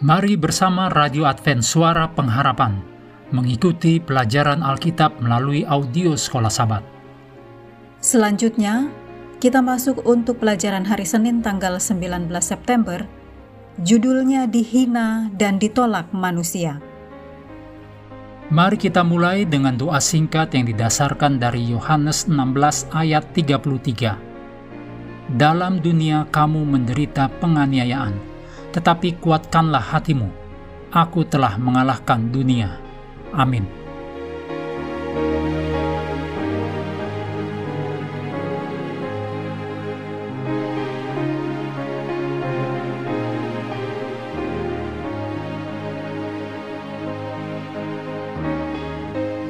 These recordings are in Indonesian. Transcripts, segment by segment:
Mari bersama Radio Advent Suara Pengharapan mengikuti pelajaran Alkitab melalui audio Sekolah Sabat. Selanjutnya, kita masuk untuk pelajaran hari Senin tanggal 19 September. Judulnya Dihina dan Ditolak Manusia. Mari kita mulai dengan doa singkat yang didasarkan dari Yohanes 16 ayat 33. Dalam dunia kamu menderita penganiayaan, tetapi kuatkanlah hatimu. Aku telah mengalahkan dunia. Amin.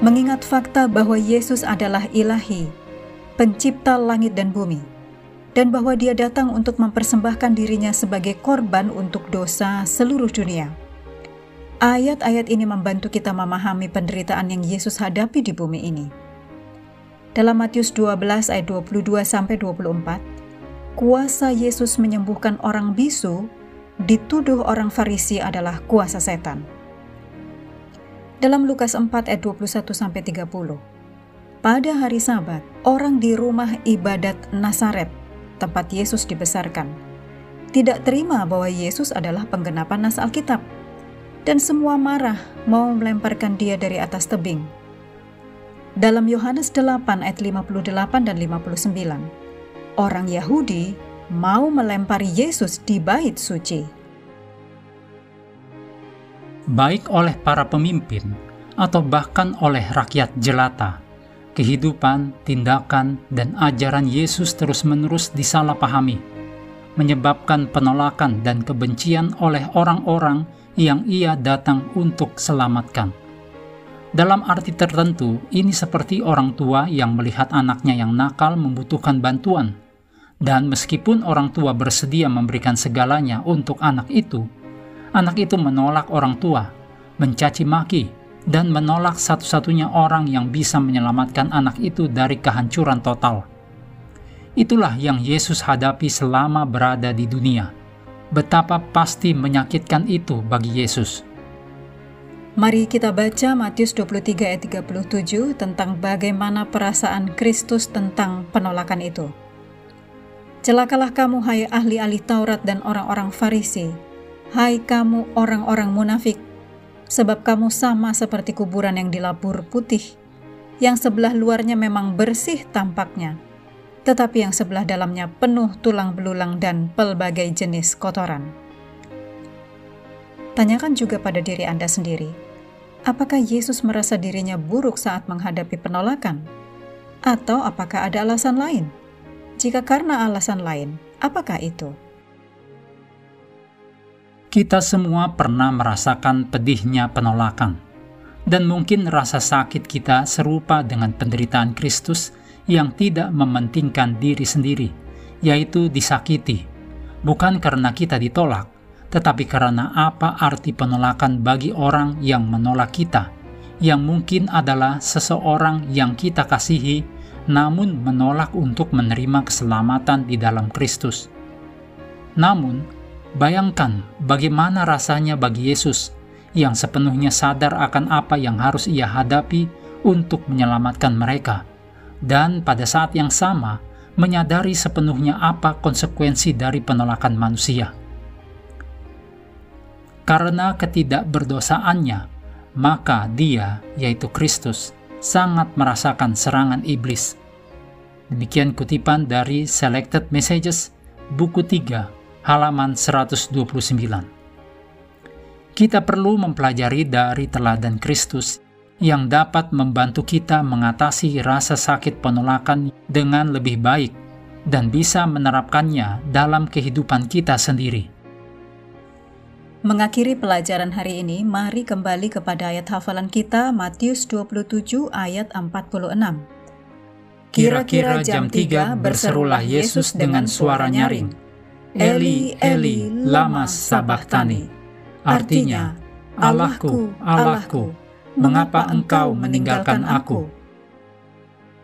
Mengingat fakta bahwa Yesus adalah ilahi, pencipta langit dan bumi, dan bahwa dia datang untuk mempersembahkan dirinya sebagai korban untuk dosa seluruh dunia. Ayat-ayat ini membantu kita memahami penderitaan yang Yesus hadapi di bumi ini. Dalam Matius 12 ayat 22 sampai 24, kuasa Yesus menyembuhkan orang bisu dituduh orang Farisi adalah kuasa setan. Dalam Lukas 4 ayat 21 sampai 30, pada hari Sabat, orang di rumah ibadat Nasaret tempat Yesus dibesarkan, tidak terima bahwa Yesus adalah penggenapan nas Alkitab, dan semua marah mau melemparkan dia dari atas tebing. Dalam Yohanes 8 ayat 58 dan 59, orang Yahudi mau melempari Yesus di bait suci. Baik oleh para pemimpin atau bahkan oleh rakyat jelata, kehidupan, tindakan, dan ajaran Yesus terus-menerus disalahpahami, menyebabkan penolakan dan kebencian oleh orang-orang yang ia datang untuk selamatkan. Dalam arti tertentu, ini seperti orang tua yang melihat anaknya yang nakal membutuhkan bantuan, dan meskipun orang tua bersedia memberikan segalanya untuk anak itu, anak itu menolak orang tua, mencaci maki, dan menolak satu-satunya orang yang bisa menyelamatkan anak itu dari kehancuran total. Itulah yang Yesus hadapi selama berada di dunia. Betapa pasti menyakitkan itu bagi Yesus. Mari kita baca Matius 23 ayat 37 tentang bagaimana perasaan Kristus tentang penolakan itu. Celakalah kamu hai ahli-ahli Taurat dan orang-orang Farisi, hai kamu orang-orang munafik, sebab kamu sama seperti kuburan yang dilapur putih, yang sebelah luarnya memang bersih tampaknya, tetapi yang sebelah dalamnya penuh tulang belulang dan pelbagai jenis kotoran. Tanyakan juga pada diri Anda sendiri, apakah Yesus merasa dirinya buruk saat menghadapi penolakan? Atau apakah ada alasan lain? Jika karena alasan lain, apakah itu? Kita semua pernah merasakan pedihnya penolakan, dan mungkin rasa sakit kita serupa dengan penderitaan Kristus yang tidak mementingkan diri sendiri, yaitu disakiti, bukan karena kita ditolak, tetapi karena apa arti penolakan bagi orang yang menolak kita, yang mungkin adalah seseorang yang kita kasihi, namun menolak untuk menerima keselamatan di dalam Kristus. Namun, Bayangkan bagaimana rasanya bagi Yesus yang sepenuhnya sadar akan apa yang harus ia hadapi untuk menyelamatkan mereka, dan pada saat yang sama menyadari sepenuhnya apa konsekuensi dari penolakan manusia. Karena ketidakberdosaannya, maka dia, yaitu Kristus, sangat merasakan serangan iblis. Demikian kutipan dari Selected Messages, buku 3, halaman 129. Kita perlu mempelajari dari teladan Kristus yang dapat membantu kita mengatasi rasa sakit penolakan dengan lebih baik dan bisa menerapkannya dalam kehidupan kita sendiri. Mengakhiri pelajaran hari ini, mari kembali kepada ayat hafalan kita Matius 27 ayat 46. Kira-kira jam 3 berserulah Yesus dengan suara nyaring, Eli, Eli, lama sabachthani. Artinya, Allahku, Allahku, mengapa engkau meninggalkan aku?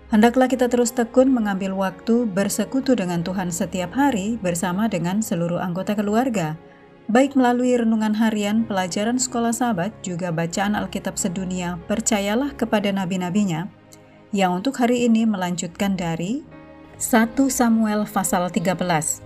Hendaklah kita terus tekun mengambil waktu bersekutu dengan Tuhan setiap hari bersama dengan seluruh anggota keluarga, Baik melalui renungan harian, pelajaran sekolah sahabat, juga bacaan Alkitab sedunia, percayalah kepada nabi-nabinya, yang untuk hari ini melanjutkan dari 1 Samuel pasal 13.